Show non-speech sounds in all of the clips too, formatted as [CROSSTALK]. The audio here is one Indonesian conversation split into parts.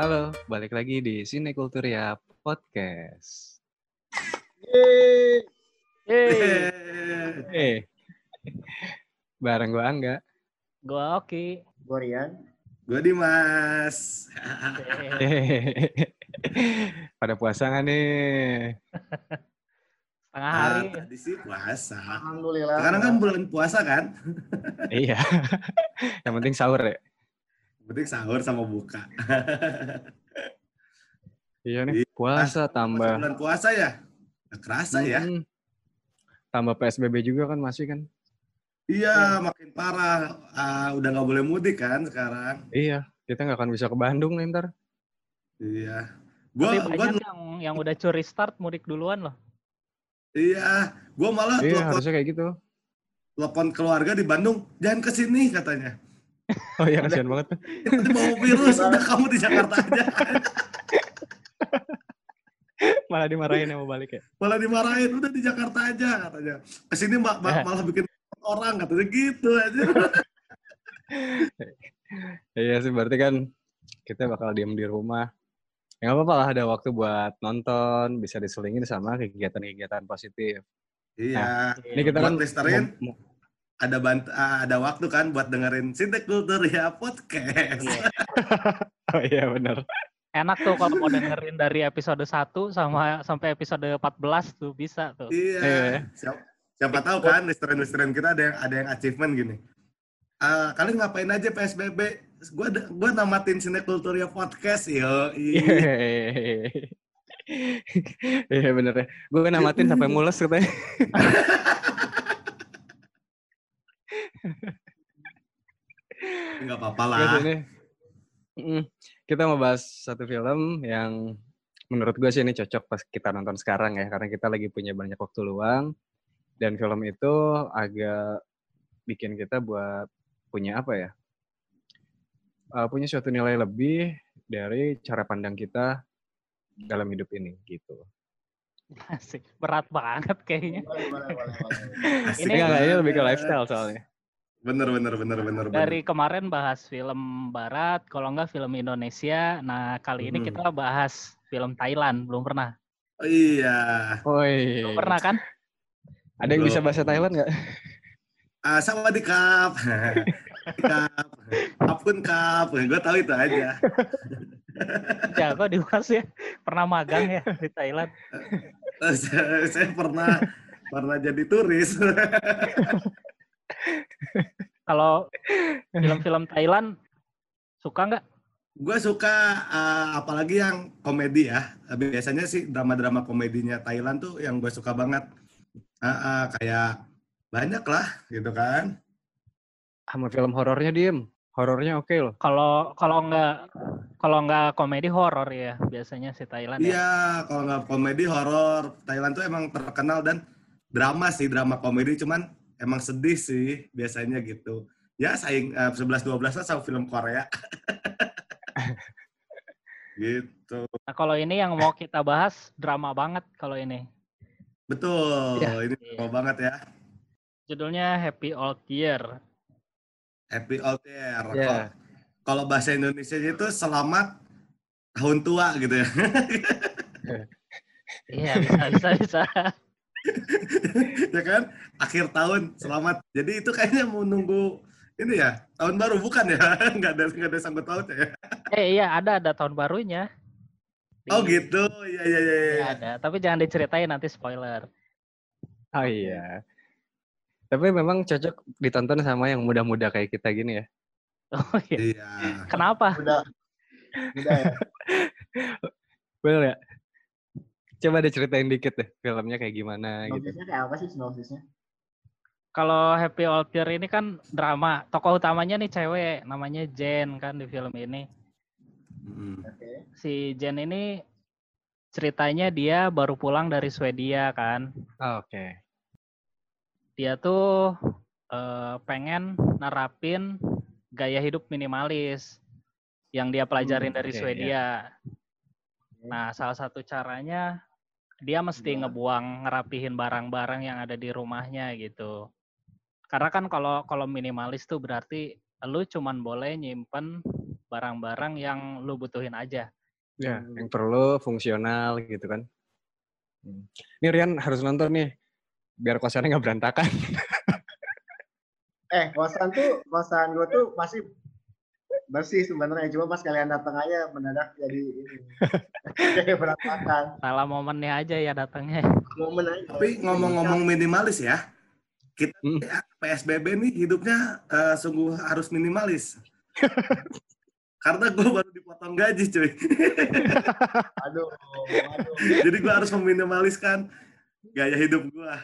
Halo, balik lagi di Sine Kulturia Podcast. Yeay. Yeay. Eh, bareng gua Angga. Gua Oki. Gue Rian. Gue Dimas. [LAUGHS] Pada puasa nggak nih? Setengah hari. Ah, tadi sih puasa. Alhamdulillah. Sekarang kan bulan puasa kan? iya. [LAUGHS] Yang penting sahur ya. Penting sahur sama buka. [LAUGHS] Iya nih, puasa Masa tambah. bulan puasa ya? Nggak kerasa ya? Mm, Tambah PSBB juga kan masih kan? Iya, makin parah. Ah, udah nggak boleh mudik kan sekarang? Iya, kita nggak akan bisa ke Bandung nih ntar. Iya. Gua, Tapi gua, banyak yang yang udah curi start mudik duluan loh. iya. Gua malah Iya, telepon, harusnya kayak gitu. telepon keluarga di Bandung, jangan ke sini katanya. Oh iya, kasihan banget. Nanti bawa virus, udah kamu di Jakarta aja. Malah dimarahin sama balik ya. Malah dimarahin, udah di Jakarta aja katanya. Ke sini ma- ma- malah bikin orang katanya gitu aja. Iya sih, berarti kan kita bakal diem di rumah. Ya nggak apa-apa lah, ada waktu buat nonton, bisa diselingin sama kegiatan-kegiatan positif. Iya. Ini kita kan Buat listerin, mau- mau- ada bant ada waktu kan buat dengerin Sintek Kultur ya podcast. Iya. [LAUGHS] Oh iya benar. Enak tuh kalau mau dengerin dari episode 1 sama sampai episode 14 tuh bisa tuh. Iya. Iya. Siapa, siapa tahu kan listerin-listerin kita ada yang ada yang achievement gini. Ah, kalian ngapain aja PSBB? Gua ada- gua namatin Sintek Kultur ya podcast yo. Iya Iya bener ya. Gue namatin sampai mules katanya. [LAUGHS] Enggak apa-apa lah. Ini mm, kita mau bahas satu film yang menurut gue sih ini cocok pas kita nonton sekarang ya karena kita lagi punya banyak waktu luang dan film itu agak bikin kita buat punya apa ya Uh, punya suatu nilai lebih dari cara pandang kita dalam hidup ini gitu. Asik. Berat banget kayaknya. Boleh, boleh, boleh, boleh. Asik Ini Enggak, ini lebih ke lifestyle soalnya. Bener bener bener bener bener. Dari kemarin bahas film barat, kalau enggak film Indonesia. Nah, kali ini Hmm. kita bahas film Thailand, belum pernah. Oh, iya. Woi. Belum pernah kan? Ada yang bisa bahasa Thailand nggak? Ah, sama di kap. kap. Apun kap. Gue tahu itu aja. Jago Dimas ya. Pernah magang ya di Thailand. saya, [LAUGHS] saya pernah pernah jadi turis. [LAUGHS] [LAUGHS] Kalau film-film Thailand suka nggak? gue suka uh, apalagi yang komedi ya. Biasanya sih drama-drama komedinya Thailand tuh yang gue suka banget. Ah, ah, kayak banyak lah gitu kan. Sama film horornya diem. Horornya oke loh. Kalau kalau nggak kalau nggak komedi horor ya biasanya si Thailand ya. Iya, kalau nggak komedi horor Thailand tuh emang terkenal dan drama sih drama komedi cuman emang sedih sih biasanya gitu. Ya saing uh, 11 12 lah sama film Korea. [LAUGHS] gitu. Nah kalau ini yang mau kita bahas drama banget kalau ini. Betul. Iya. Ini Iya. drama banget ya. Judulnya Happy Old Year. Happy Old Year. Kalau- Kalau bahasa Indonesia itu selamat tahun tua gitu ya. [LAUGHS] [LAUGHS] Iya bisa bisa bisa. [LAUGHS] ya kan? Akhir tahun selamat. Jadi itu kayaknya mau nunggu ini ya tahun baru bukan ya? [LAUGHS] Nggak ada nggak ada sangkut paut ya? [LAUGHS] Eh iya ada ada tahun barunya. Di- Oh gitu. Iya iya iya. Iya, iya. ada. Tapi jangan diceritain nanti spoiler. Oh iya. Tapi memang cocok ditonton sama yang muda-muda kayak kita gini ya. Oh iya. Iya. Kenapa? Udah. Udah ya. Bener ya? Coba diceritain dikit deh filmnya kayak gimana gitu. Sinopsisnya kayak apa sih sinopsisnya? Kalau Happy Old Year ini kan drama. Tokoh utamanya nih cewek, namanya Jen kan di film ini. Mm. Oke. Si Jen ini ceritanya dia baru pulang dari Swedia kan. Oh, Oke. Dia tuh eh, pengen nerapin gaya hidup minimalis yang dia pelajarin Hmm, dari. Swedia. Oke. Nah, salah satu caranya dia mesti Gimana? ngebuang ngerapihin barang-barang yang ada di rumahnya gitu. Karena kan kalau kalau minimalis tuh berarti lu cuman boleh nyimpen barang-barang yang lu butuhin aja. Ya, Hmm. yang perlu fungsional gitu kan. Hmm. Ini Rian harus nonton nih, biar kosannya nggak berantakan. Eh, kosan tuh, kosan gue tuh masih bersih sebenarnya. Cuma pas kalian datang aja mendadak jadi ini. [LAUGHS] Berantakan. Salah momennya aja ya datangnya. Momen aja. Tapi ngomong-ngomong minimalis ya, kita Hmm. ya, PSBB nih hidupnya eh, sungguh harus minimalis. [LAUGHS] Karena gue baru dipotong gaji cuy. [LAUGHS] Aduh, aduh. Jadi gue harus meminimaliskan gaya hidup gue.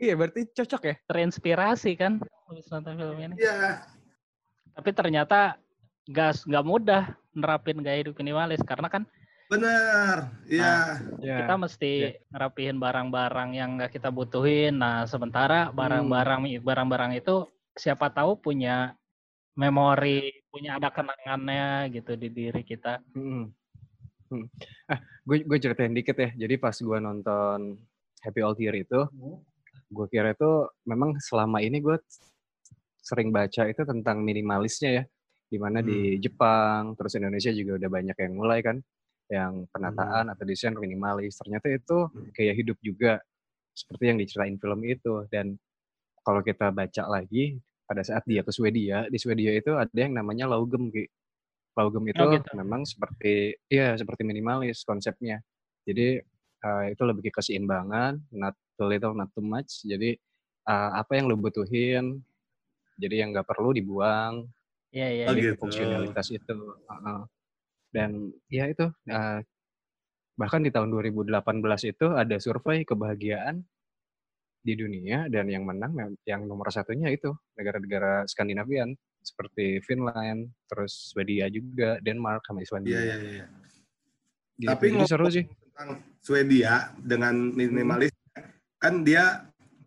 Iya, berarti cocok ya? Terinspirasi kan habis nonton film ini. Iya. Tapi ternyata gas nggak mudah nerapin gaya hidup minimalis karena kan Bener. Iya. Ya. kita mesti ngerapihin barang-barang yang nggak kita butuhin. Nah, sementara barang-barang barang-barang itu siapa tahu punya memori, punya ada kenangannya gitu di diri kita. Mm-mm. Mm. Ah, gue gue ceritain dikit ya. Jadi pas gue nonton Happy Old Year itu, gue kira itu memang selama ini gue sering baca itu tentang minimalisnya ya. Di mana di Jepang, terus Indonesia juga udah banyak yang mulai kan, yang penataan atau desain minimalis. Ternyata itu gaya hidup juga, seperti yang diceritain film itu. Dan kalau kita baca lagi, pada saat dia ke Swedia, di Swedia itu ada yang namanya laugem, Ki. Laugem itu Oh, gitu. memang seperti, ya seperti minimalis konsepnya. Jadi eh, itu lebih ke keseimbangan, not too little, not too much. Jadi eh, apa yang lo butuhin, jadi yang nggak perlu dibuang, Iya, iya. Oh, ke gitu. fungsionalitas itu. Dan ya itu, eh, bahkan di tahun 2018 itu ada survei kebahagiaan di dunia dan yang menang yang nomor satunya itu negara-negara Skandinavian seperti Finland, terus Swedia juga, Denmark sama Iya, Islandia. iya, iya. Gitu. Tapi Jadi seru sih. Tentang Swedia dengan minimalis, kan dia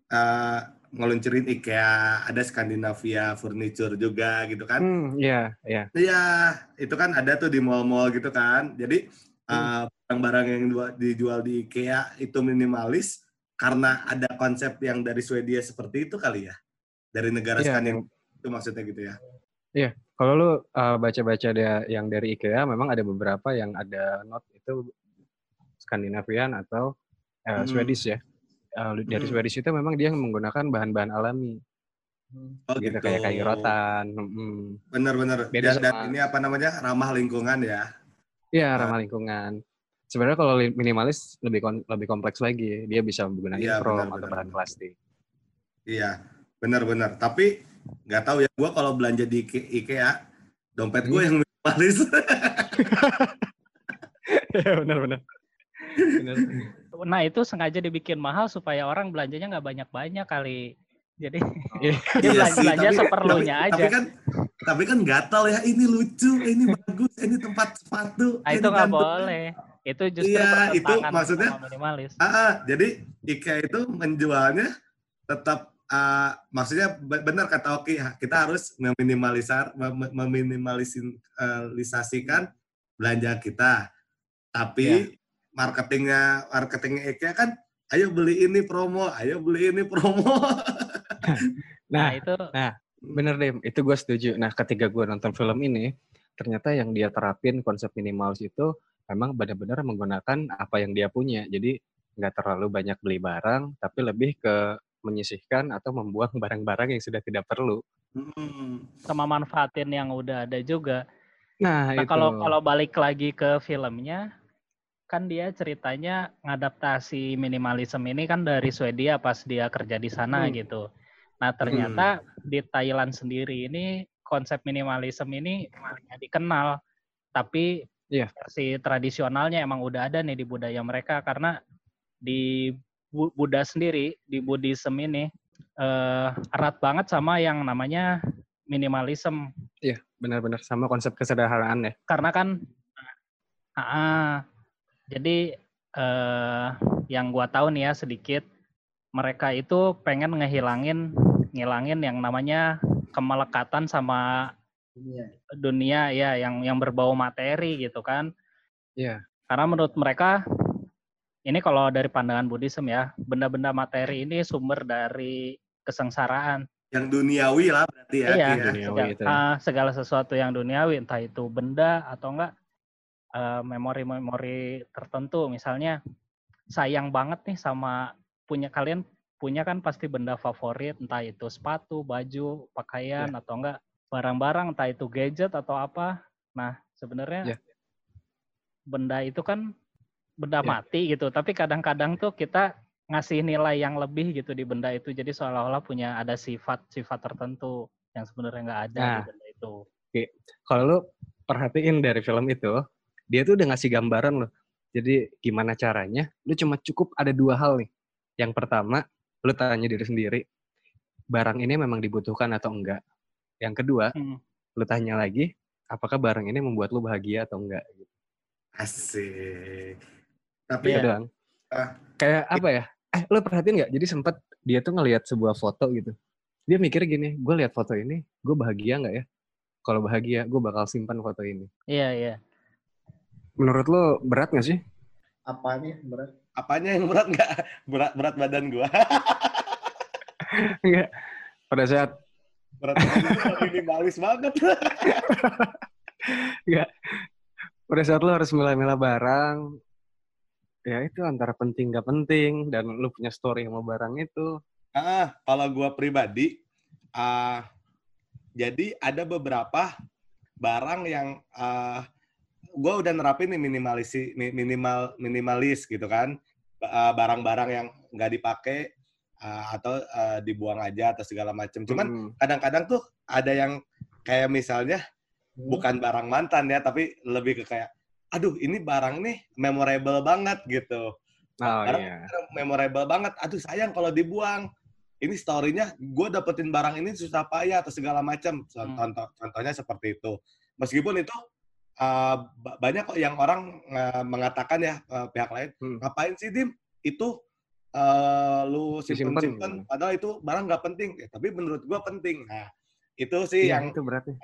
eh, ngeluncurin IKEA, ada Skandinavia Furniture juga gitu kan. Hmm, iya, iya. Iya, itu kan ada tuh di mall-mall gitu kan. Jadi Hmm. uh, barang-barang yang dua- dijual di IKEA itu minimalis karena ada konsep yang dari Swedia seperti itu kali ya. Dari negara Iya, Skandinavia itu maksudnya gitu ya. Kalau lu uh, baca-baca dia yang dari IKEA memang ada beberapa yang ada not itu Skandinavian atau uh, Hmm. Swedish ya. Uh, dari Hmm. Swedish itu memang dia menggunakan bahan-bahan alami Oh gitu, kayak kayu rotan. mm. Bener-bener. Beda Dan, dan ini apa namanya ramah lingkungan ya. Iya, Nah. ramah lingkungan. Sebenarnya kalau li- minimalis lebih kon- lebih kompleks lagi. Dia bisa menggunakan chrome benar, atau bahan plastik. Iya, bener-bener. Tapi nggak tahu ya, gua kalau belanja di Ike- IKEA, dompet gue Hmm. yang minimalis. [LAUGHS] Iya, benar-benar. [LAUGHS] Nah, itu sengaja dibikin mahal supaya orang belanjanya nggak banyak-banyak kali. Jadi [LAUGHS] dia Iya belanja, belanja tapi- seperlunya tapi, aja. Tapi kan, tapi kan gatal ya. Ini lucu, ini bagus, ini tempat sepatu. Nah, itu nggak boleh. Itu justru Iya, itu maksudnya- minimalis. Ah, ah, jadi IKEA itu menjualnya tetap ah, maksudnya be- benar kata Oki, kita harus meminimalisar mem- meminimalisasikan belanja kita. Tapi Iya. Marketingnya marketingnya IKEA kan ayo beli ini promo, ayo beli ini promo. [LAUGHS] Nah, Nah, itu Bener deh, itu gue setuju. Nah, ketika gue nonton film ini, ternyata yang dia terapin konsep minimalis itu memang benar-benar menggunakan apa yang dia punya. Jadi nggak terlalu banyak beli barang, tapi lebih ke menyisihkan atau membuang [LAUGHS] barang-barang yang sudah tidak perlu. Hmm. sama manfaatin yang udah ada juga. Nah, Nah, itu. kalau kalau balik lagi ke filmnya, kan dia ceritanya ngadaptasi minimalism ini kan dari Swedia pas dia kerja di sana Hmm. gitu. Nah, ternyata di Thailand sendiri ini konsep minimalism ini nggak dikenal, tapi Iya. versi tradisionalnya emang udah ada nih di budaya mereka karena di Bu- Buddha sendiri di Buddhism ini eh, erat banget sama yang namanya minimalism Benar-benar sama konsep kesederhanaan ya. karena kan ah, ah, jadi eh yang gua tahu nih ya sedikit mereka itu pengen ngehilangin ngilangin yang namanya kemelekatan sama Dunia. dunia ya yang yang berbau materi gitu kan Iya. karena menurut mereka ini kalau dari pandangan Buddhism ya benda-benda materi ini sumber dari kesengsaraan yang duniawi lah berarti ya. Iya. Ki, ya. Duniawi Segala, itu. ah, segala sesuatu yang duniawi, entah itu benda atau enggak eh, memori-memori tertentu. Misalnya sayang banget nih sama punya kalian punya kan pasti benda favorit, entah itu sepatu, baju, pakaian atau enggak barang-barang, entah itu gadget atau apa. Nah sebenarnya Iya. benda itu kan benda Iya. mati gitu, tapi kadang-kadang tuh kita ngasih nilai yang lebih gitu di benda itu, jadi seolah-olah punya ada sifat-sifat tertentu yang sebenarnya nggak ada Nah. di benda itu. Kalau lu perhatiin dari film itu, dia tuh udah ngasih gambaran loh. Jadi gimana caranya? Lu cuma cukup ada dua hal nih. Yang pertama, lu tanya diri sendiri, barang ini memang dibutuhkan atau enggak. Yang kedua, Hmm. lu tanya lagi, apakah barang ini membuat lu bahagia atau enggak. Gitu. Asik. Tapi Itu Iya. doang. Ah. Kayak apa ya? Eh, lu perhatiin nggak? Jadi sempet dia tuh ngelihat sebuah foto gitu. Dia mikir gini, gue lihat foto ini, gue bahagia nggak ya? Kalau bahagia, gue bakal simpan foto ini. Iya iya. Menurut lo berat nggak sih? Apa nih berat? apanya yang berat nggak? Berat berat badan gua. Enggak. [LAUGHS] Pada saat berat minimalis banget. [LAUGHS] pada saat lo harus milah-milah barang, ya itu antara penting gak penting dan lo punya story sama barang itu. Ah, kalau gua pribadi, ah, jadi ada beberapa barang yang ah, gua udah nerapin nih minimalis mi- minimal minimalis gitu kan, ah, barang-barang yang nggak dipakai ah, atau ah, dibuang aja atau segala macam. Cuman Hmm. kadang-kadang tuh ada yang kayak misalnya Hmm. bukan barang mantan ya, tapi lebih ke kayak, aduh ini barang nih memorable banget gitu. Oh Barang iya. memorable banget. Aduh sayang kalau dibuang. Ini story-nya, gue dapetin barang ini susah payah atau segala macam. Hmm. Contoh, contohnya seperti itu. Meskipun itu uh, ba- banyak kok yang orang uh, mengatakan ya uh, pihak lain, Hmm. ngapain sih Dim? Itu uh, lu Disimpen. simpen-simpen, padahal itu barang nggak penting. Ya, tapi menurut gue penting. Nah, itu sih Iya, yang itu beratnya.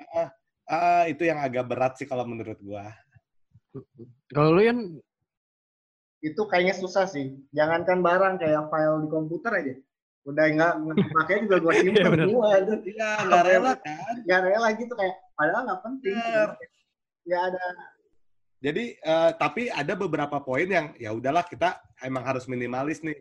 uh, itu yang agak berat sih kalau menurut gue. Kalau lu yang Itu kayaknya susah sih. Jangankan barang kayak file di komputer aja. Udah nggak pakai juga gue [LAUGHS] Iya, simpen bener. semua. Itu Iya, nggak rela kan? nggak rela gitu kayak padahal nggak penting. Nggak ada. Jadi eh, tapi ada beberapa poin yang ya udahlah kita emang harus minimalis nih.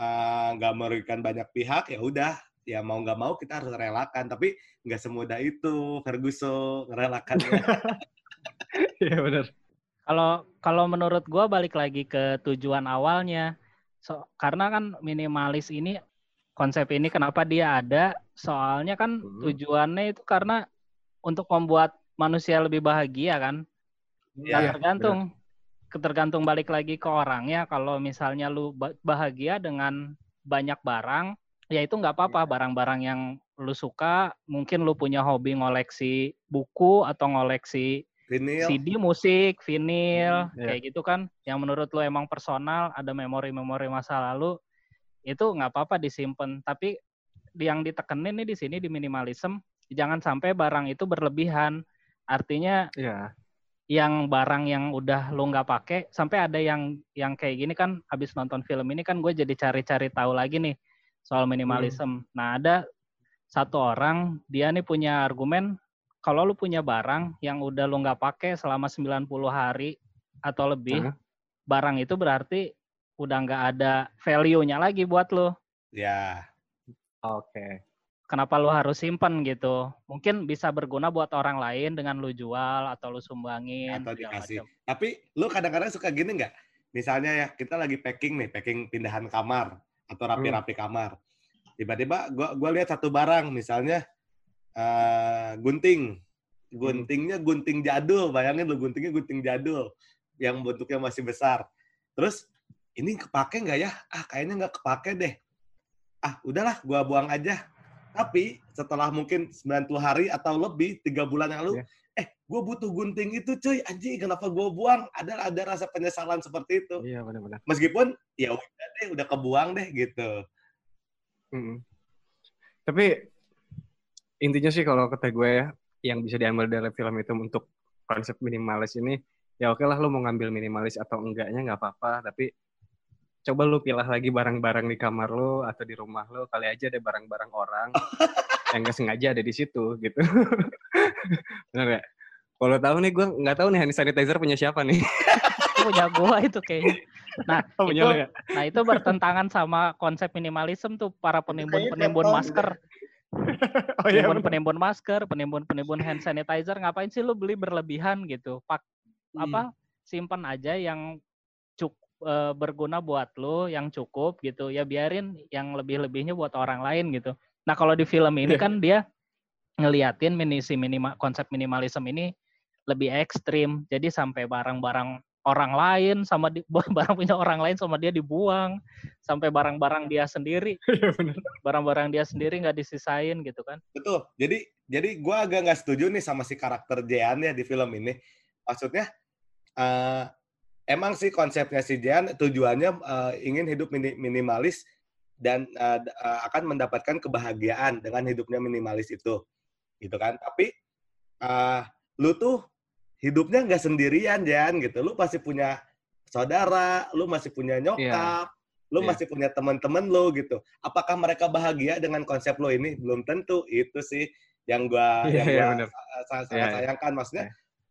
Eh, nggak merugikan banyak pihak ya udah ya mau nggak mau kita harus relakan tapi nggak semudah itu Ferguson ngerelakannya. [LAUGHS] Iya benar. Kalau kalau menurut gua balik lagi ke tujuan awalnya. So, karena kan minimalis ini konsep ini kenapa dia ada? Soalnya kan Hmm. tujuannya itu karena untuk membuat manusia lebih bahagia kan. Nah, Iya, tergantung ketergantung balik lagi ke orangnya. Kalau misalnya lu ba- bahagia dengan banyak barang, ya itu nggak apa-apa. Barang-barang yang lu suka, mungkin lu punya hobi ngoleksi buku atau ngoleksi Vinyl. CD musik, vinil, Hmm, iya. kayak gitu kan, yang menurut lo emang personal, ada memori-memori masa lalu, itu nggak apa-apa disimpan. Tapi yang ditekenin nih di sini di minimalism, jangan sampai barang itu berlebihan. Artinya Iya. yang barang yang udah lo nggak pakai, sampai ada yang yang kayak gini kan, habis nonton film ini kan gue jadi cari-cari tahu lagi nih soal minimalism. Nah ada satu orang dia nih punya argumen kalau lu punya barang yang udah lu nggak pakai selama 90 hari atau lebih, Hah? barang itu berarti udah nggak ada value-nya lagi buat lu. Ya. Oke. Kenapa lu harus simpen gitu? Mungkin bisa berguna buat orang lain dengan lu jual atau lu sumbangin. atau dikasih. macam. Tapi lu kadang-kadang suka gini nggak? Misalnya ya kita lagi packing nih, packing pindahan kamar atau rapi-rapi kamar. Tiba-tiba gua gua lihat satu barang, misalnya eh, gunting. Guntingnya gunting jadul, bayangin lu guntingnya gunting jadul yang bentuknya masih besar. Terus ini kepake nggak ya? Ah kayaknya nggak kepake deh. Ah udahlah, gua buang aja. Tapi setelah mungkin 90 hari atau lebih, tiga bulan yang lalu, Iya. eh gue butuh gunting itu cuy anjing kenapa gue buang ada ada rasa penyesalan seperti itu Iya benar-benar. meskipun ya udah deh udah kebuang deh gitu Mm-mm. Tapi intinya sih kalau kata gue ya, yang bisa diambil dari film itu untuk konsep minimalis ini, ya oke lah lo mau ngambil minimalis atau enggaknya nggak apa-apa, tapi coba lu pilah lagi barang-barang di kamar lu atau di rumah lu kali aja ada barang-barang orang [LAUGHS] yang nggak sengaja ada di situ gitu [LAUGHS] bener ya kalau tahu nih gue nggak tahu nih hand sanitizer punya siapa nih [LAUGHS] punya gua itu kayaknya. Nah, oh, itu, ya nah itu bertentangan sama konsep minimalism tuh para penimbun-penimbun Kayaknya masker. oh iya Penimbun penimbun masker, penimbun penimbun hand sanitizer, ngapain sih lu beli berlebihan gitu? Pak Hmm. apa simpan aja yang eh, berguna buat lu, yang cukup gitu. Ya biarin yang lebih-lebihnya buat orang lain gitu. Nah, kalau di film ini Iya. kan dia ngeliatin minisi minima, konsep minimalism ini lebih ekstrim. Jadi sampai barang-barang orang lain sama di, [LAUGHS] barang punya orang lain sama dia dibuang, sampai barang-barang dia sendiri, [LAUGHS] Iya barang-barang dia sendiri nggak disisain gitu kan. Betul. Jadi jadi gue agak nggak setuju nih sama si karakter Jean ya di film ini. Maksudnya eh, emang sih konsepnya si Jean tujuannya eh, ingin hidup mini- minimalis dan eh, akan mendapatkan kebahagiaan dengan hidupnya minimalis itu, gitu kan? Tapi eh, lu tuh hidupnya nggak sendirian Jan gitu. Lu pasti punya saudara, lu masih punya nyokap, lu Iya. masih punya teman-teman lu gitu. Apakah mereka bahagia dengan konsep lo ini? Belum tentu. Itu sih yang gua Iya, yang iya, gua bener. sa- sa- sangat Iya, iya. sayangkan maksudnya.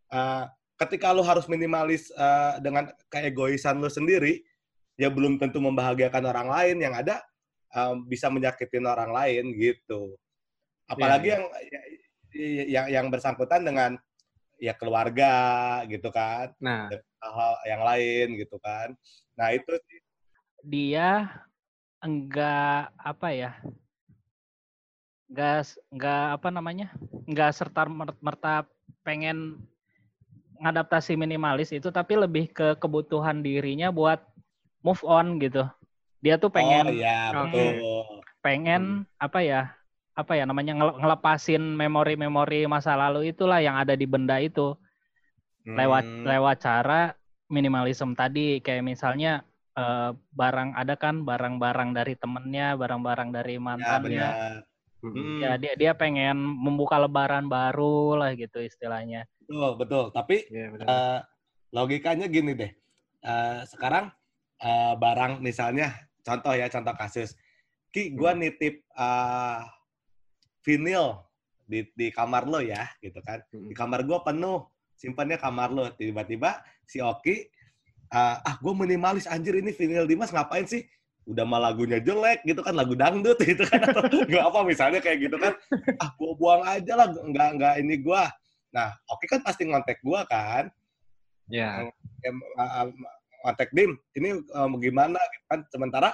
eh, ketika lu harus minimalis eh, dengan keegoisan lu sendiri, ya belum tentu membahagiakan orang lain. Yang ada eh, bisa menyakitin orang lain gitu. Apalagi Iya, yang yang yang bersangkutan dengan ya keluarga gitu kan, Nah, hal yang lain gitu kan. Nah itu sih Dia enggak apa ya? Enggak enggak apa namanya? Enggak serta mer- merta pengen ngadaptasi minimalis itu tapi lebih ke kebutuhan dirinya buat move on gitu. Dia tuh pengen Oh iya Oke. betul. pengen apa ya apa ya namanya ngele- ngelepasin memori-memori masa lalu itulah yang ada di benda itu lewat Hmm, lewat cara minimalism tadi kayak misalnya eh, barang ada kan barang-barang dari temennya barang-barang dari ya mantannya benar. mm, Hmm, ya dia dia pengen membuka lebaran baru lah gitu istilahnya betul betul. Tapi iya bener. eh, logikanya gini deh. Eh, sekarang eh, barang misalnya contoh ya contoh kasus. Ki, gua nitip eh, vinil di di kamar lo ya gitu kan. Di kamar gua penuh, simpannya kamar lo. Tiba-tiba si Oki eh, ah gue minimalis anjir ini vinil Dimas ngapain sih? Udah mah lagunya jelek gitu kan lagu dangdut [LAUGHS] gitu kan atau nggak apa misalnya kayak gitu kan ah gua buang aja lah nggak nggak ini gua nah Oki kan pasti ngontek gua kan? Ya, uh, um, kontak dim ini um, gimana? Gitu kan. Sementara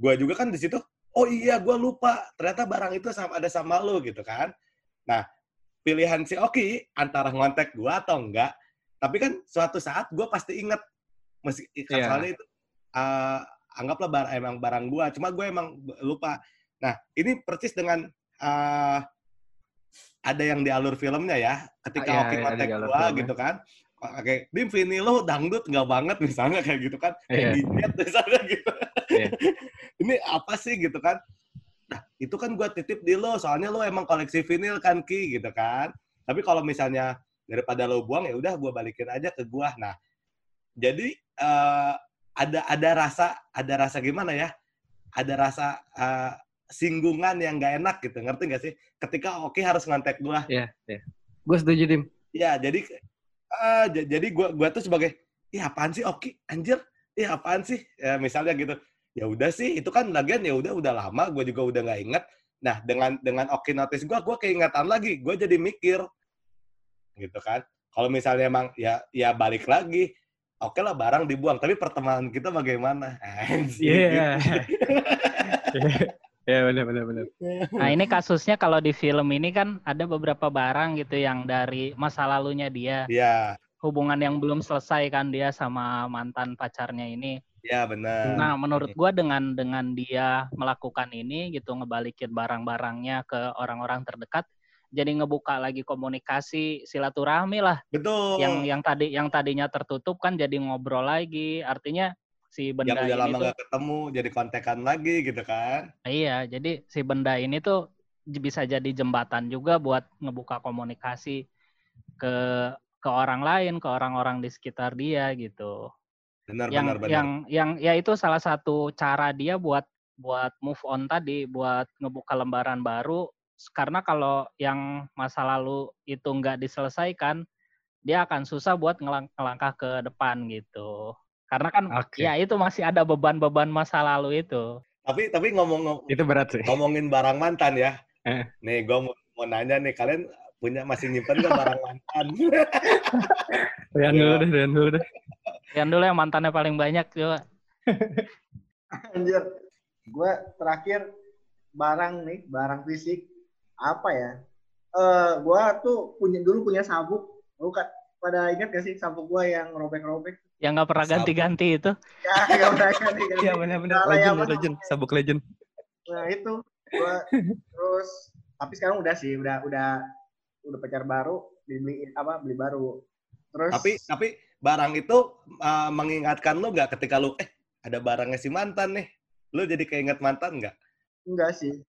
gue juga kan di situ oh iya gue lupa. Ternyata barang itu sama ada sama lo gitu kan. Nah pilihan si Oki antara ngontek gue atau enggak tapi kan suatu saat gue pasti inget. Meski kan Iya. soalnya itu uh, anggaplah bar emang barang gue cuma gue emang lupa. Nah ini persis dengan uh, ada yang di alur filmnya ya ketika Ah, iya, Oki iya, gue filmnya. gitu kan Oke, Dim Vini lo dangdut nggak banget misalnya kayak gitu kan, Iya. kayak gijet misalnya gitu. Iya. [LAUGHS] Ini apa sih gitu kan? Nah, itu kan gua titip di lo, soalnya lo emang koleksi vinil kan Ki gitu kan. Tapi kalau misalnya daripada lo buang ya udah gua balikin aja ke gua. Nah, jadi eh, ada ada rasa ada rasa gimana ya? Ada rasa eh, singgungan yang nggak enak gitu, ngerti nggak sih? Ketika Oki harus ngontek gua, iya, iya. Gue setuju, Dim. Ya, jadi j- jadi gua gua tuh sebagai ih apaan sih Oki anjir? Ih apaan sih? Ya, misalnya gitu. Ya udah sih, itu kan lagian ya udah udah lama gua juga udah nggak inget. Nah, dengan dengan Oki notice gua gua keingetan lagi, gua jadi mikir. Gitu kan. Kalau misalnya emang ya ya balik lagi. Oke lah barang dibuang, tapi pertemanan kita bagaimana? [LAUGHS] Iya. [LAUGHS] [LAUGHS] Iya, benar benar benar. nah ini kasusnya kalau di film ini kan ada beberapa barang gitu yang dari masa lalunya dia Iya, hubungan yang belum selesai kan dia sama mantan pacarnya ini iya benar. Nah, menurut gua dengan dengan dia melakukan ini gitu ngebalikin barang-barangnya ke orang-orang terdekat, jadi ngebuka lagi komunikasi silaturahmi lah. Betul. Yang yang tadi yang tadinya tertutup kan jadi ngobrol lagi. Artinya si yang benda udah lama ini tuh nggak ketemu jadi kontekan lagi gitu kan. iya, jadi si benda ini tuh bisa jadi jembatan juga buat ngebuka komunikasi ke ke orang lain, ke orang-orang di sekitar dia gitu. Benar, yang benar, benar. yang yang ya itu salah satu cara dia buat buat move on tadi buat ngebuka lembaran baru karena kalau yang masa lalu itu nggak diselesaikan dia akan susah buat ngelang- ngelangkah ke depan gitu karena kan Oke. ya itu masih ada beban-beban masa lalu itu Tapi tapi ngomong Itu berat sih. ngomongin barang mantan ya. Eh. Nih, gue mau, mau nanya nih, kalian punya masih nyimpen nggak barang [LAUGHS] mantan? Rian dulu deh, Rian dulu deh. yang dulu yang mantannya paling banyak coba [LAUGHS] Anjir. Gue terakhir barang nih, barang fisik apa ya? Eh, gue tuh punya dulu punya sabuk. Lu kan pada ingat gak sih sabuk gue yang robek-robek? yang nggak pernah ganti-ganti itu Ya, gak pernah ganti ganti. [LAUGHS] Iya benar-benar. Legend, ya, legend. Sabuk legend. Nah itu gua terus tapi sekarang udah sih udah udah udah pacar baru beli apa beli baru. Terus tapi tapi barang itu uh, mengingatkan lu nggak ketika lu eh ada barangnya si mantan nih, lu jadi keinget mantan nggak? enggak sih.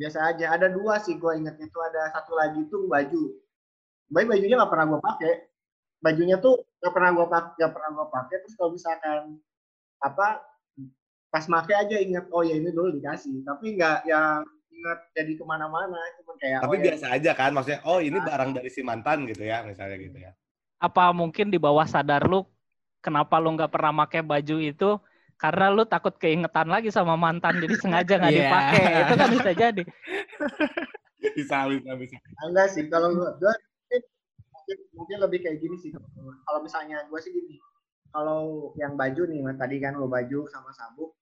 Biasa aja. Ada dua sih gua inget itu ada satu lagi tuh baju. Baik bajunya nggak pernah gua pakai. Bajunya tuh nggak pernah gua pakai, nggak pernah gua pakai. Terus kalau misalkan apa pas make aja inget oh ya ini dulu dikasih. Tapi nggak yang inget jadi ke mana-mana. Cuma kayak Tapi oh, ya, biasa aja kan, maksudnya oh ini barang dari si mantan gitu ya, misalnya gitu ya. apa mungkin di bawah sadar lu kenapa lu nggak pernah pakai baju itu karena lu takut keingetan lagi sama mantan jadi sengaja nggak [LAUGHS] Iya. dipakai itu kan bisa jadi [LAUGHS] Bisa, bisa, bisa. enggak sih kalau gua mungkin, mungkin lebih kayak gini sih. Kalau misalnya gue sih gini kalau yang baju nih tadi kan lo baju sama sabuk.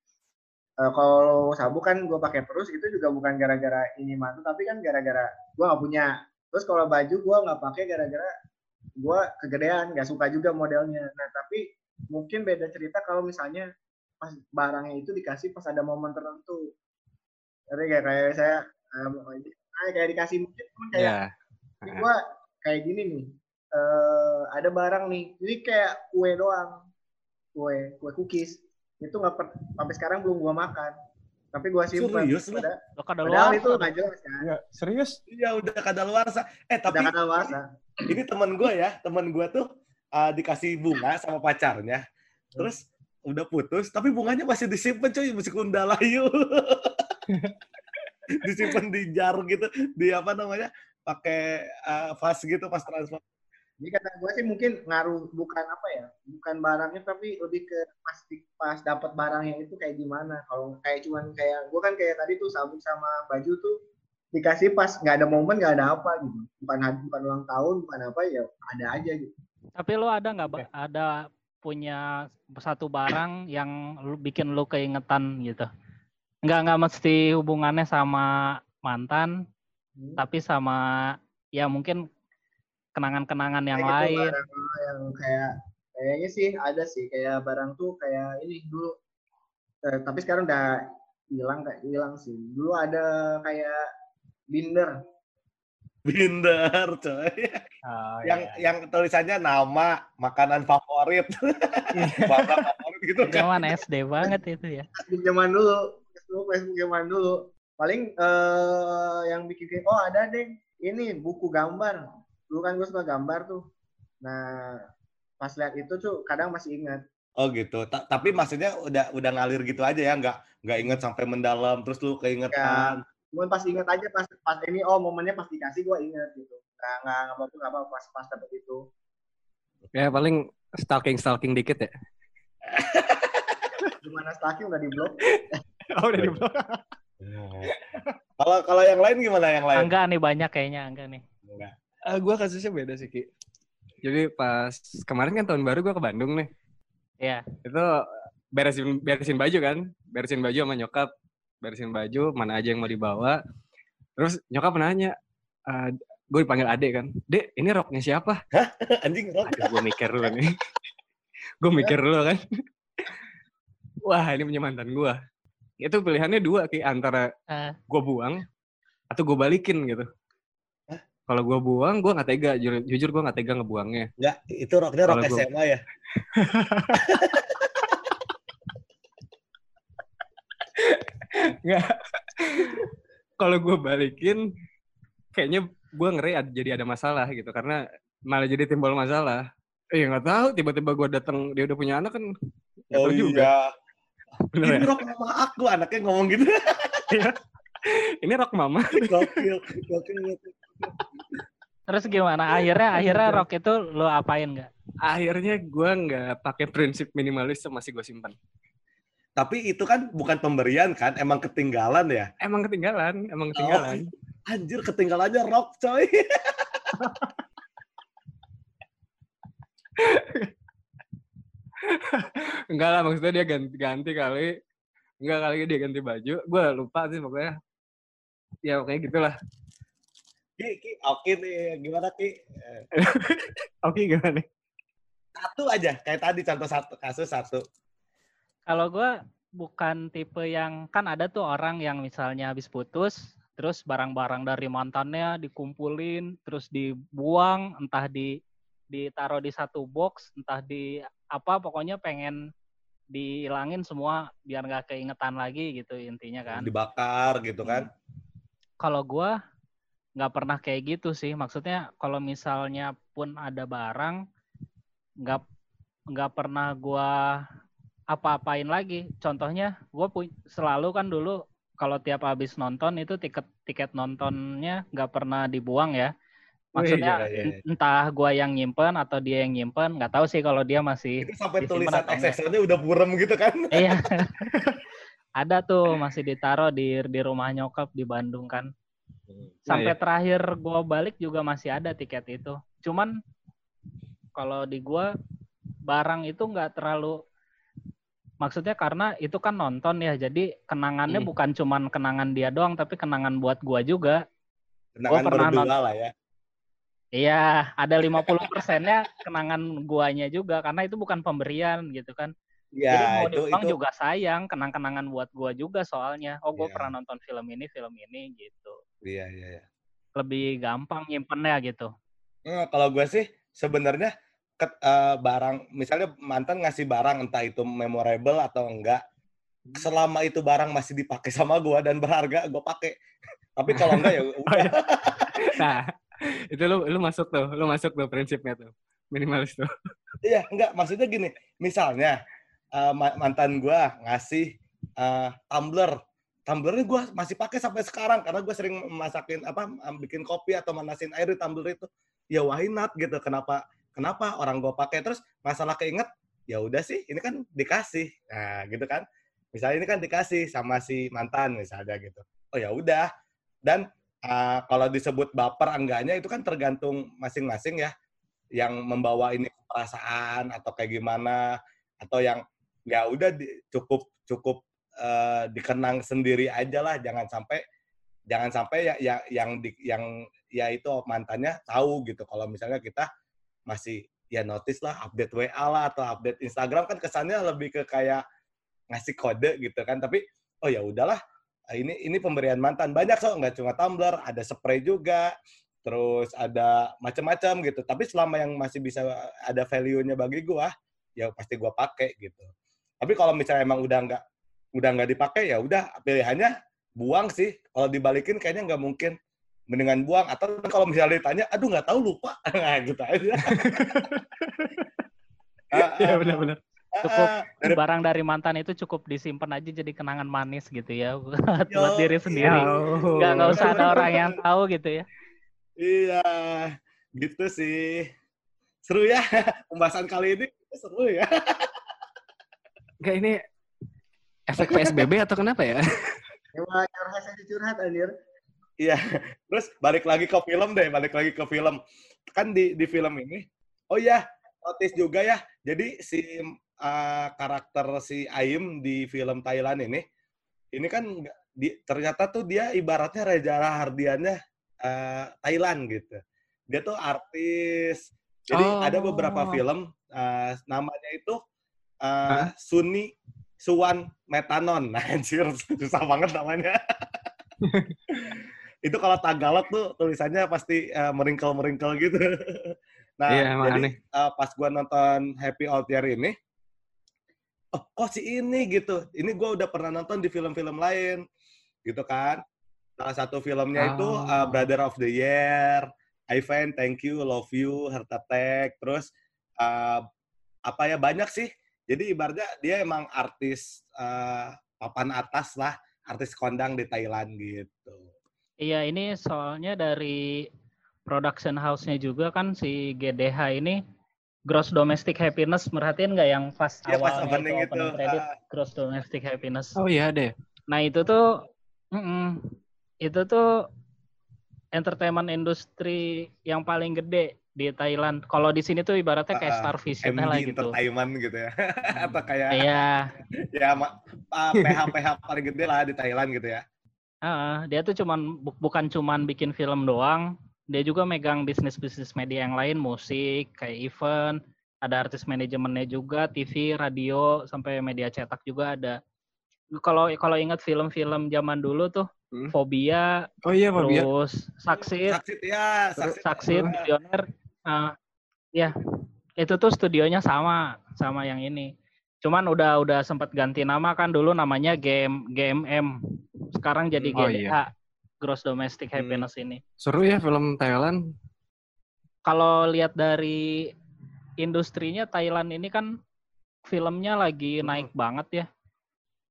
Eh, kalau sabuk kan gue pakai terus itu juga bukan gara-gara ini mantu tapi kan gara-gara gue nggak punya. Terus kalau baju gue nggak pakai gara-gara gue kegedean nggak suka juga modelnya. Nah tapi mungkin beda cerita kalau misalnya pas barangnya itu dikasih pas ada momen tertentu. Jadi kayak kayak saya ah, kayak dikasih mungkin kayak ini gua kayak gini nih eh ada barang nih. Ini kayak kue doang. Kue kue cookies. Itu nggak per- sampai sekarang belum gua makan. Tapi gua simpen. Serius lu? Pada- kada luar itu nggak jelas kan? Iya, serius? Iya udah kadaluarsa. Eh tapi udah kata luasa ini teman gue ya, teman gue tuh uh, dikasih bunga sama pacarnya, terus udah putus, tapi bunganya masih disimpan coy, masih kundalayu. [LAUGHS] disimpan di jar gitu, di apa namanya, pakai uh, vas gitu pas transfer. Jadi kata gua sih mungkin ngaruh bukan apa ya bukan barangnya tapi lebih ke pas di- pas dapat barangnya itu kayak gimana. Kalau kayak cuman kayak gua kan kayak tadi tuh sabuk sama baju tuh dikasih pas nggak ada momen nggak ada apa gitu. Bukan bukan ulang tahun bukan apa ya ada aja gitu. Tapi lo ada nggak Ba- ada punya satu barang yang lu bikin lu keingetan gitu? Nggak nggak mesti hubungannya sama mantan Hmm. tapi sama ya mungkin kenangan-kenangan yang Kayak gitu, lain. barang yang kayak kayaknya sih ada sih kayak barang tuh kayak ini dulu. Eh, tapi sekarang udah hilang kayak hilang sih. Dulu ada kayak binder. Binder coy. Oh, yang iya. yang tulisannya nama, makanan favorit, [LAUGHS] warna favorit gitu. Kan. zaman SD banget itu ya. Zaman dulu Facebook zaman dulu. Paling eh yang bikin oh ada deh. Ini buku gambar dulu kan gue suka gambar tuh nah pas lihat itu tuh kadang masih ingat Oh gitu. Ta- tapi maksudnya udah udah ngalir gitu aja ya, nggak nggak inget sampai mendalam terus lu keingetan. cuman pas ingat aja pas pas ini oh momennya pas dikasih gue ingat gitu nggak nggak nggak apa nggak apa pas pas dapet itu Ya paling stalking-stalking dikit ya. [LAUGHS] gimana stalking udah di blok [LAUGHS] Oh, udah di blok. Kalau kalau yang lain gimana yang lain? Angga nih banyak kayaknya Angga nih Enggak. Eh, gua kasusnya beda sih, Ki. Jadi pas kemarin kan tahun baru gua ke Bandung nih. Iya. Itu beresin beresin baju kan, beresin baju sama nyokap, beresin baju mana aja yang mau dibawa. Terus nyokap nanya, eh gue dipanggil adek kan, dek ini roknya siapa? [LAUGHS] Anjing rok. Aduh, gue mikir dulu nih. [LAUGHS] gue mikir dulu kan. [LAUGHS] Wah, ini punya mantan gue. Itu pilihannya dua, Ki. Antara Eh. gue buang atau gue balikin gitu. Kalau gue buang, gue nggak tega. Jujur, jujur gue nggak tega ngebuangnya. Enggak, itu roknya rok gua- SMA ya. [LAUGHS] Nggak. Kalau gue balikin, kayaknya gue ngeri ad- jadi ada masalah gitu. Karena malah jadi timbul masalah. Eh nggak tahu tiba-tiba gue datang dia udah punya anak kan. Nggak Oh juga. iya. Bener Ini ya? rock mama aku anaknya ngomong gitu. [LAUGHS] Ini rock mama. gokil, gokil, gokil. Terus gimana? Akhirnya akhirnya rock itu lo apain nggak? Akhirnya gue nggak pakai prinsip minimalis masih gue simpan. Tapi itu kan bukan pemberian kan, emang ketinggalan ya. Emang ketinggalan, emang ketinggalan. Anjir ketinggalannya rock coy. [LAUGHS] Enggak lah maksudnya dia ganti-ganti kali. Enggak kali dia ganti baju. Gue lupa sih pokoknya. Ya pokoknya gitulah. Ki, ki, oke nih, gimana ki? [LAUGHS] Oke gimana nih? Satu aja, kayak tadi contoh satu kasus satu. Kalau gue bukan tipe yang kan ada tuh orang yang misalnya habis putus, terus barang-barang dari mantannya dikumpulin, terus dibuang, entah di ditaruh di satu box, entah di apa, pokoknya pengen dihilangin semua biar nggak keingetan lagi gitu intinya kan. Dibakar gitu kan. Kalau gue nggak pernah kayak gitu sih. Maksudnya kalau misalnya pun ada barang, nggak nggak pernah gue apa-apain lagi. Contohnya, gue selalu kan dulu kalau tiap habis nonton itu tiket tiket nontonnya nggak pernah dibuang ya. Maksudnya iya, iya, iya. entah gue yang nyimpen atau dia yang nyimpen, nggak tahu sih kalau dia masih Itu sampai tulisan. XXL-nya udah burem gitu kan. Iya. [LAUGHS] Ada tuh masih ditaruh di di rumah nyokap di Bandung kan. Sampai Nah, iya. terakhir gua balik juga masih ada tiket itu. Cuman kalau di gua barang itu nggak terlalu maksudnya karena itu kan nonton ya. Jadi kenangannya Hmm. bukan cuman kenangan dia doang tapi kenangan buat gua juga. Kenangan pernah berdua nonton. lah ya. Iya, ada 50 persennya kenangan guanya juga karena itu bukan pemberian gitu kan. Jadi Ya, mau itu dibuang itu juga sayang, kenang-kenangan buat gua juga soalnya. Oh, gua Iya. pernah nonton film ini, film ini gitu. Iya iya iya. Lebih gampang nyimpennya gitu. Nah, kalau gue sih sebenarnya ket- eh, barang misalnya mantan ngasih barang entah itu memorable atau enggak selama itu barang masih dipakai sama gue dan berharga gue pakai [LAUGHS] tapi kalau enggak ya [LAUGHS] udah Nah, itu lu lu masuk tuh, lu masuk tuh prinsipnya tuh. Minimalis tuh. [LAUGHS] iya enggak maksudnya gini misalnya ma- mantan gue ngasih eh, tumbler tumblernya gue masih pakai sampai sekarang karena gue sering masakin apa bikin kopi atau manasin air di tumbler itu. Ya why not gitu. Kenapa kenapa orang gue pakai? Terus masalah keinget ya udah sih ini kan dikasih. Nah gitu kan. Misalnya ini kan dikasih sama si mantan misalnya gitu. Oh ya udah. Dan eh, kalau disebut baper enggaknya itu kan tergantung masing-masing ya. Yang membawa ini perasaan atau kayak gimana atau yang ya udah cukup cukup eh, dikenang sendiri aja lah. Jangan sampai jangan sampai ya, ya yang di, yang ya itu mantannya tahu gitu. Kalau misalnya kita masih ya notice lah update WA lah atau update Instagram kan kesannya lebih ke kayak ngasih kode gitu kan. Tapi oh ya udahlah ini ini pemberian mantan. Banyak so nggak cuma tumbler ada spray juga terus ada macam-macam gitu. Tapi selama yang masih bisa ada value-nya bagi gua ya pasti gua pakai gitu. Tapi kalau misalnya emang udah nggak udah nggak dipakai ya udah pilihannya buang sih kalau dibalikin kayaknya nggak mungkin mendingan buang atau kalau misalnya ditanya aduh nggak tahu lupa [LAUGHS] nah, gitu aja [LAUGHS] Ah, Iya ah, benar-benar. ah, Cukup. Dari- barang dari mantan itu cukup disimpan aja jadi kenangan manis gitu ya [LAUGHS] buat, Yo, buat diri sendiri. Jauh. Nggak nggak usah ada orang yang tahu gitu ya. Iya, gitu sih. Seru ya pembahasan kali ini seru ya. Enggak ini efek PSBB atau kenapa ya? Coba curhat aja curhat anjir. Iya. Terus balik lagi ke film deh, balik lagi ke film. Kan di di film ini, oh iya, notice juga ya. Jadi si uh, karakter si Aim di film Thailand ini, ini kan di, ternyata tuh dia ibaratnya Reza Rahardiannya uh, Thailand gitu. Dia tuh artis. Jadi ada beberapa Oh. film uh, namanya itu uh, Hah? Suni Suwan Metanon. Nah, [LAUGHS] anjir, susah banget namanya. [LAUGHS] itu kalau Tagalog tuh tulisannya pasti eh, meringkel-meringkel gitu. [LAUGHS] nah, Iya, jadi aneh. eh, pas gua nonton Happy Old Year ini, oh kok si ini gitu. Ini gua udah pernah nonton di film-film lain, gitu kan. Salah satu filmnya itu eh, Oh. Brother of the Year, Ivan, Thank You, Love You, Heart Attack, terus uh, apa ya banyak sih. Jadi ibaratnya dia emang artis uh, papan atas lah, artis kondang di Thailand gitu. Iya, ini soalnya dari production house-nya juga kan si GDH ini gross domestic happiness merhatiin nggak yang pas ya, awalnya pas opening itu, itu credit uh, gross domestic happiness. Oh iya deh. Nah itu tuh, mm -mm, itu tuh entertainment industri yang paling gede di Thailand. Kalau di sini tuh ibaratnya kayak uh, Star Vision MD lah gitu. Entertainment gitu ya. [LAUGHS] Atau kayak Iya, [LAUGHS] ya uh, PH PH paling gede lah di Thailand gitu ya. uh, dia tuh cuman bu- bukan cuman bikin film doang, dia juga megang bisnis-bisnis media yang lain, musik, kayak event, ada artis manajemennya juga, TV, radio, sampai media cetak juga ada. Kalau kalau ingat film-film zaman dulu tuh, Hmm. Fobia, Oh iya terus Saksit, Saksit ya, terus saksit. Saksit, Milioner, uh, ya itu tuh studionya sama sama yang ini. Cuman udah udah sempat ganti nama kan dulu namanya GM GMM. Sekarang jadi Oh, GDH Gross Domestic Hmm. Happiness ini. Seru ya film Thailand. Kalau lihat dari industrinya Thailand ini kan filmnya lagi Hmm. naik banget ya.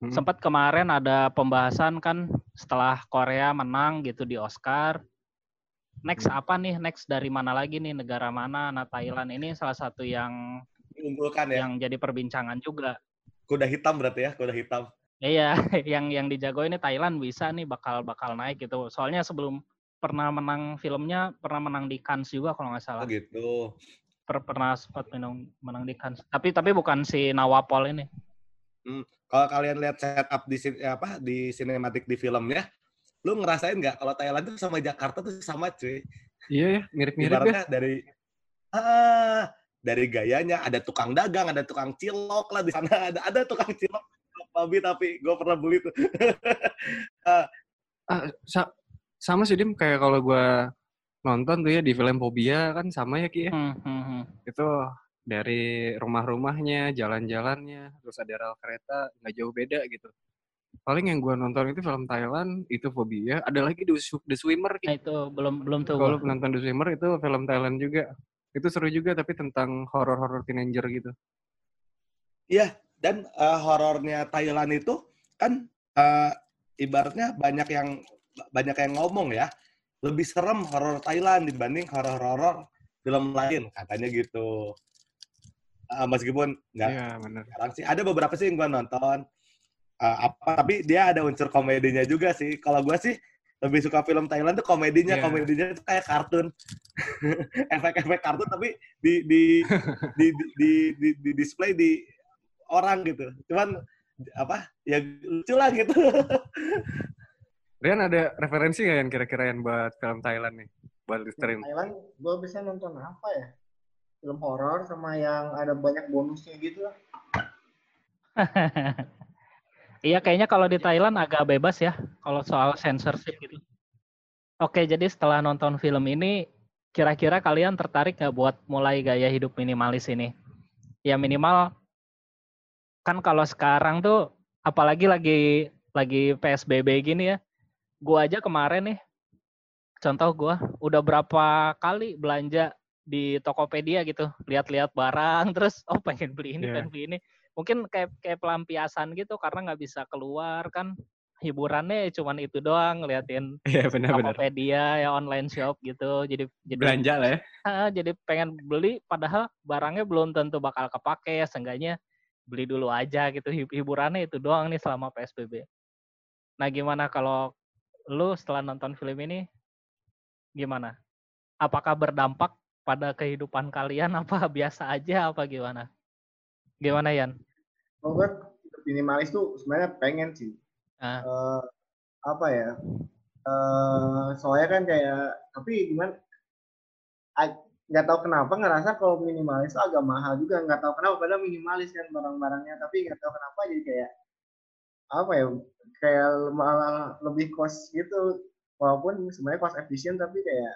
Hmm. Sempat kemarin ada pembahasan kan setelah Korea menang gitu di Oscar. Next Hmm. apa nih? Next dari mana lagi nih? Negara mana? Nah Thailand ini salah satu yang Diunggulkan ya. yang jadi perbincangan juga. Kuda hitam berarti ya, kuda hitam. Iya, [LAUGHS] yang yang dijago ini Thailand bisa nih bakal bakal naik gitu. Soalnya sebelum pernah menang filmnya pernah menang di Cannes juga kalau nggak Oh salah. gitu. Per- pernah sempat menang menang di Cannes. Tapi tapi bukan si Nawapol ini. Kalau kalian lihat setup di sin- apa di sinematik di filmnya, lu ngerasain nggak kalau Thailand tuh sama Jakarta tuh sama cuy. Iya ya, mirip-mirip ya. Dari ah dari gayanya ada tukang dagang, ada tukang cilok lah di sana ada ada tukang cilok babi tapi gue pernah beli tuh. [LAUGHS] Ah, sa- sama sih Dim kayak kalau gua nonton tuh ya di film Fobia kan sama ya Ki ya. Hmm, hmm, hmm. Itu dari rumah-rumahnya, jalan-jalannya, terus ada rel kereta nggak jauh beda gitu. Paling yang gua nonton itu film Thailand, itu Fobia. Ada lagi The, The Swimmer. Nah itu belum belum tuh. Kalau nonton The Swimmer itu film Thailand juga. Itu seru juga tapi tentang horor-horor teenager gitu. Iya, dan eh, horornya Thailand itu kan eh, ibaratnya banyak yang banyak yang ngomong ya, lebih serem horor Thailand dibanding horor-horor film lain katanya gitu. Eh, meskipun nggak Iya, benar. sekarang sih ada beberapa sih yang gue nonton Eh, apa tapi dia ada unsur komedinya juga sih. Kalau gue sih lebih suka film Thailand tuh komedinya, Iya. komedinya tuh kayak kartun, [LAUGHS] efek-efek kartun tapi di di [LAUGHS] di di, di, di, di display di orang gitu. Cuman apa ya lucu lah gitu. [LAUGHS] Rian ada referensi nggak yang kira-kira yang buat film Thailand nih? Buat di stream. Thailand gue bisa nonton apa ya? Film horor sama yang ada banyak bonusnya gitu lah. Iya kayaknya kalau di Thailand agak bebas ya kalau soal censorship gitu. Oke, jadi setelah nonton film ini kira-kira kalian tertarik nggak buat mulai gaya hidup minimalis ini? Ya minimal kan kalau sekarang tuh apalagi lagi lagi PSBB gini ya. Gua aja kemarin nih contoh gua udah berapa kali belanja di Tokopedia gitu, lihat-lihat barang [LAUGHS] terus oh pengen beli ini, Iya. pengen beli ini mungkin kayak kayak pelampiasan gitu karena nggak bisa keluar kan hiburannya cuman itu doang ngeliatin Iya, benar-benar. Tokopedia ya online shop gitu jadi jadi Belanja lah ya. ah, jadi pengen beli padahal barangnya belum tentu bakal kepake ya seenggaknya beli dulu aja gitu Hib- hiburannya itu doang nih selama PSBB nah gimana kalau lu setelah nonton film ini gimana apakah berdampak pada kehidupan kalian [LAUGHS] apa biasa aja apa gimana gimana Yan Kalau gue minimalis tuh sebenarnya pengen sih. Ah. Eh, apa ya? Eh, soalnya kan kayak tapi gimana? nggak tahu kenapa ngerasa kalau minimalis tuh agak mahal juga nggak tahu kenapa padahal minimalis kan barang-barangnya tapi nggak tahu kenapa jadi kayak apa ya kayak malah lebih cost gitu walaupun sebenarnya cost efisien tapi kayak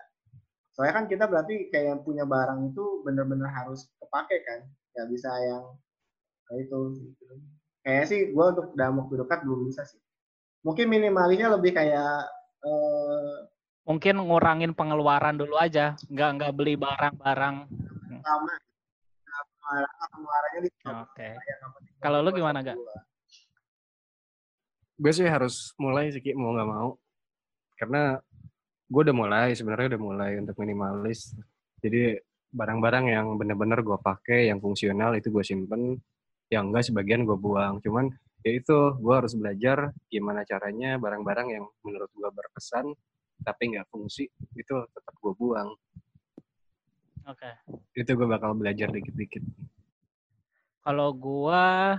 soalnya kan kita berarti kayak punya barang itu bener-bener harus kepake kan nggak bisa yang kayak itu gitu. kayaknya sih gue untuk dalam waktu dekat belum bisa sih mungkin minimalisnya lebih kayak eh, mungkin ngurangin pengeluaran dulu aja nggak nggak beli barang-barang lama muaranya di Oke. Kalau lu gimana, Gak? Gue sih harus mulai sih, mau nggak mau. Karena gue udah mulai, sebenarnya udah mulai untuk minimalis. Jadi barang-barang yang bener-bener gue pakai, yang fungsional itu gue simpen. Yang enggak sebagian gue buang. Cuman ya itu, gue harus belajar gimana caranya barang-barang yang menurut gue berkesan, tapi nggak fungsi, itu tetap gue buang. Oke. Itu gue bakal belajar dikit-dikit. Kalau gua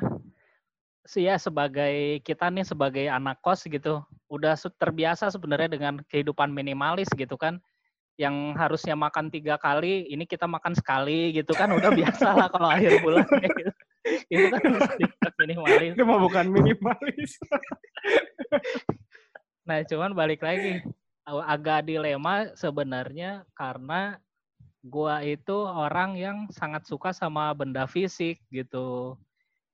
sih ya sebagai kita nih sebagai anak kos gitu, udah terbiasa sebenarnya dengan kehidupan minimalis gitu kan. Yang harusnya makan tiga kali, ini kita makan sekali gitu kan udah biasa lah kalau akhir bulan [LAUGHS] gitu. Itu kan minimalis. Itu mah bukan minimalis. [LAUGHS] Nah, cuman balik lagi ag- agak dilema sebenarnya karena gua itu orang yang sangat suka sama benda fisik gitu.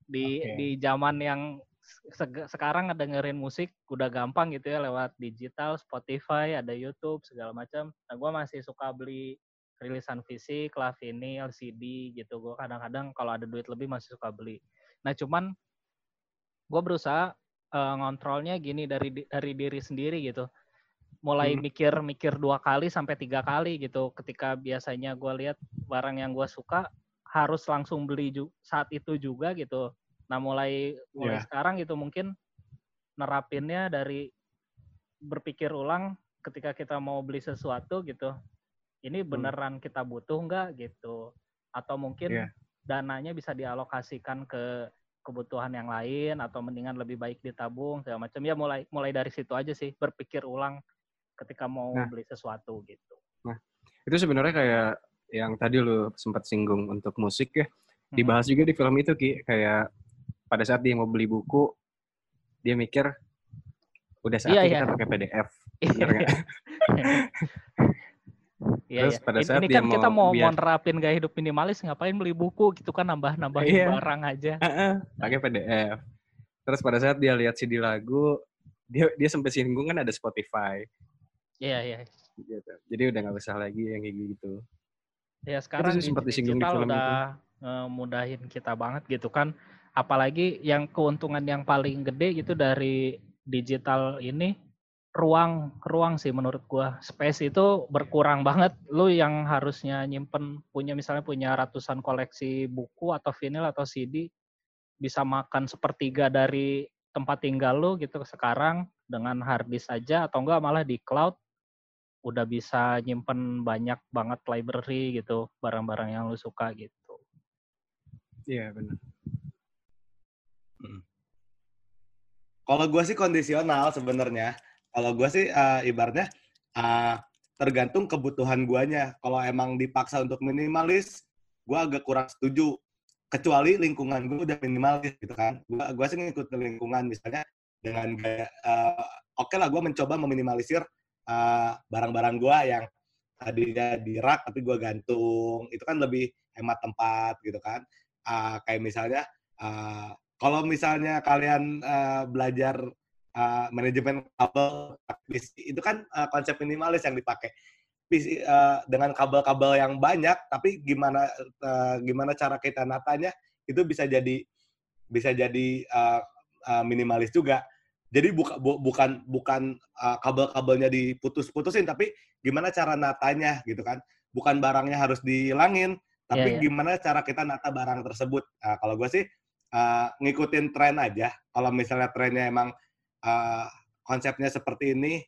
Di Oke. di zaman yang seg- sekarang ngedengerin musik udah gampang gitu ya lewat digital, Spotify, ada YouTube segala macam. Nah, gua masih suka beli rilisan fisik, lah vinyl, CD gitu. Gua kadang-kadang kalau ada duit lebih masih suka beli. Nah, cuman gua berusaha eh, ngontrolnya gini dari dari diri sendiri gitu mulai Hmm. mikir-mikir dua kali sampai tiga kali gitu ketika biasanya gue lihat barang yang gue suka harus langsung beli ju- saat itu juga gitu nah mulai mulai Iya. sekarang gitu mungkin nerapinnya dari berpikir ulang ketika kita mau beli sesuatu gitu ini beneran kita butuh nggak gitu atau mungkin Iya. dananya bisa dialokasikan ke kebutuhan yang lain atau mendingan lebih baik ditabung segala macam ya mulai mulai dari situ aja sih berpikir ulang ketika mau Nah. beli sesuatu gitu. Itu sebenarnya kayak yang tadi lu sempat singgung untuk musik ya. Hmm. Dibahas juga di film itu Ki, kayak pada saat dia mau beli buku, dia mikir udah saatnya Iya, kita pakai PDF. Iya, nggak? [LAUGHS] Iya, Terus iya. pada saat ini dia kan kita mau mau, biar- mau nerapin gaya hidup minimalis ngapain beli buku gitu kan nambah-nambahin Iya. barang aja. Heeh, pakai PDF. Terus pada saat dia lihat CD lagu, dia dia sampai singgung kan ada Spotify Iya, iya. gitu. Jadi udah nggak usah lagi yang kayak gitu. Ya sekarang di sempat disinggung di film udah mudahin kita banget gitu kan. Apalagi yang keuntungan yang paling gede gitu dari digital ini ruang ruang sih menurut gua. Space itu berkurang banget. Lu yang harusnya nyimpen punya misalnya punya ratusan koleksi buku atau vinyl atau CD bisa makan sepertiga dari tempat tinggal lu gitu sekarang dengan hard disk aja atau enggak malah di cloud udah bisa nyimpen banyak banget library gitu barang-barang yang lu suka gitu. Iya benar. Kalau gue sih kondisional sebenarnya. Kalau gue sih eh, ibaratnya eh, tergantung kebutuhan guanya. Kalau emang dipaksa untuk minimalis, gue agak kurang setuju. Kecuali lingkungan gue udah minimalis gitu kan. Gue gua sih ngikut lingkungan misalnya dengan eh, Oke lah, gue mencoba meminimalisir eh, barang-barang gue yang tadinya di rak tapi gue gantung. Itu kan lebih hemat tempat gitu kan. Ah, kayak misalnya eh, kalau misalnya kalian eh, belajar eh, manajemen kabel PC, itu kan eh, konsep minimalis yang dipakai. PC, eh, dengan kabel-kabel yang banyak, tapi gimana eh, gimana cara kita natanya itu bisa jadi bisa jadi eh, eh, minimalis juga. Jadi buka, bu- bukan bukan eh, kabel-kabelnya diputus-putusin, tapi gimana cara natanya gitu kan. Bukan barangnya harus dihilangin, tapi Iya, iya. gimana cara kita nata barang tersebut. Nah, kalau gue sih uh, ngikutin tren aja. Kalau misalnya trennya emang uh, konsepnya seperti ini,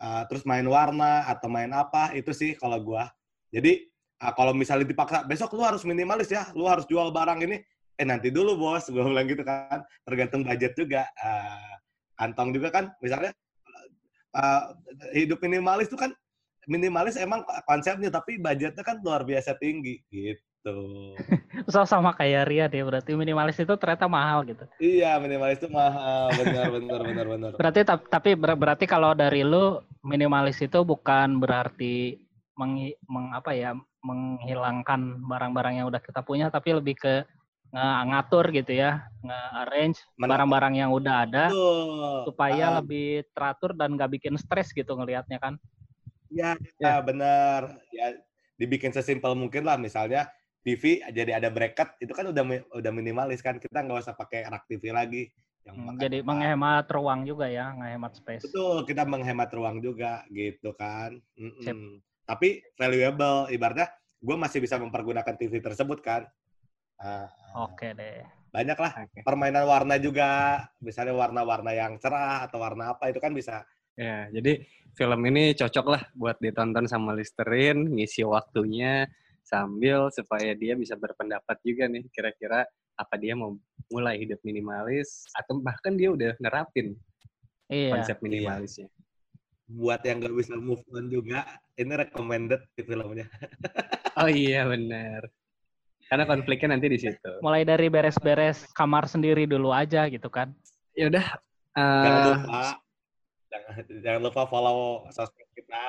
uh, terus main warna atau main apa, itu sih kalau gue. Jadi uh, kalau misalnya dipaksa, besok lu harus minimalis ya, lu harus jual barang ini. Eh nanti dulu bos, gue bilang gitu kan. Tergantung budget juga. Uh, kantong juga kan, misalnya uh, hidup minimalis itu kan minimalis emang konsepnya, tapi budgetnya kan luar biasa tinggi gitu. [LAUGHS] So, sama kayak Ria deh berarti minimalis itu ternyata mahal gitu. Iya, minimalis itu mahal, benar, benar, benar, benar. Berarti tap- tapi ber- berarti kalau dari lu minimalis itu bukan berarti meng, meng- apa ya menghilangkan barang-barang yang udah kita punya tapi lebih ke ngatur gitu ya, nge-arrange barang-barang yang udah ada Betul. supaya Ah, lebih teratur dan nggak bikin stres gitu ngelihatnya kan. ya, ya, benar. Ya, dibikin sesimpel mungkin lah, misalnya TV jadi ada bracket itu kan udah udah minimalis kan kita nggak usah pakai rak TV lagi yang Hmm, Jadi kita. menghemat ruang juga ya, menghemat space. betul kita menghemat ruang juga gitu kan Mm-mm. Sip. tapi valuable ibaratnya gue masih bisa mempergunakan TV tersebut kan Ah, Oke deh. banyak lah Oke. permainan warna juga misalnya warna-warna yang cerah atau warna apa itu kan bisa Ya, jadi film ini cocok lah buat ditonton sama Listerin, ngisi waktunya sambil supaya dia bisa berpendapat juga nih kira-kira apa dia mau mulai hidup minimalis atau bahkan dia udah nerapin Iya. konsep minimalisnya. buat yang nggak bisa move on juga ini recommended di filmnya [LAUGHS] Oh iya benar. Karena konfliknya nanti di situ. Mulai dari beres-beres kamar sendiri dulu aja gitu kan. Ya udah. jangan eh, lupa jangan, jangan lupa follow sosmed kita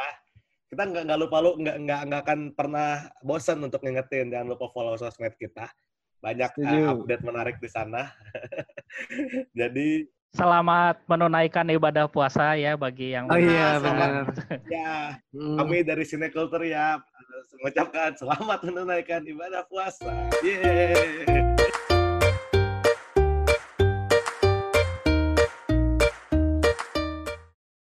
kita nggak nggak lupa lu nggak nggak nggak akan pernah bosan untuk ngingetin jangan lupa follow sosmed kita banyak Setuju. update menarik di sana [LAUGHS] jadi Selamat menunaikan ibadah puasa ya bagi yang Oh iya benar. ya Hmm. kami dari Sinekultur ya mengucapkan selamat menunaikan ibadah puasa. Yeay.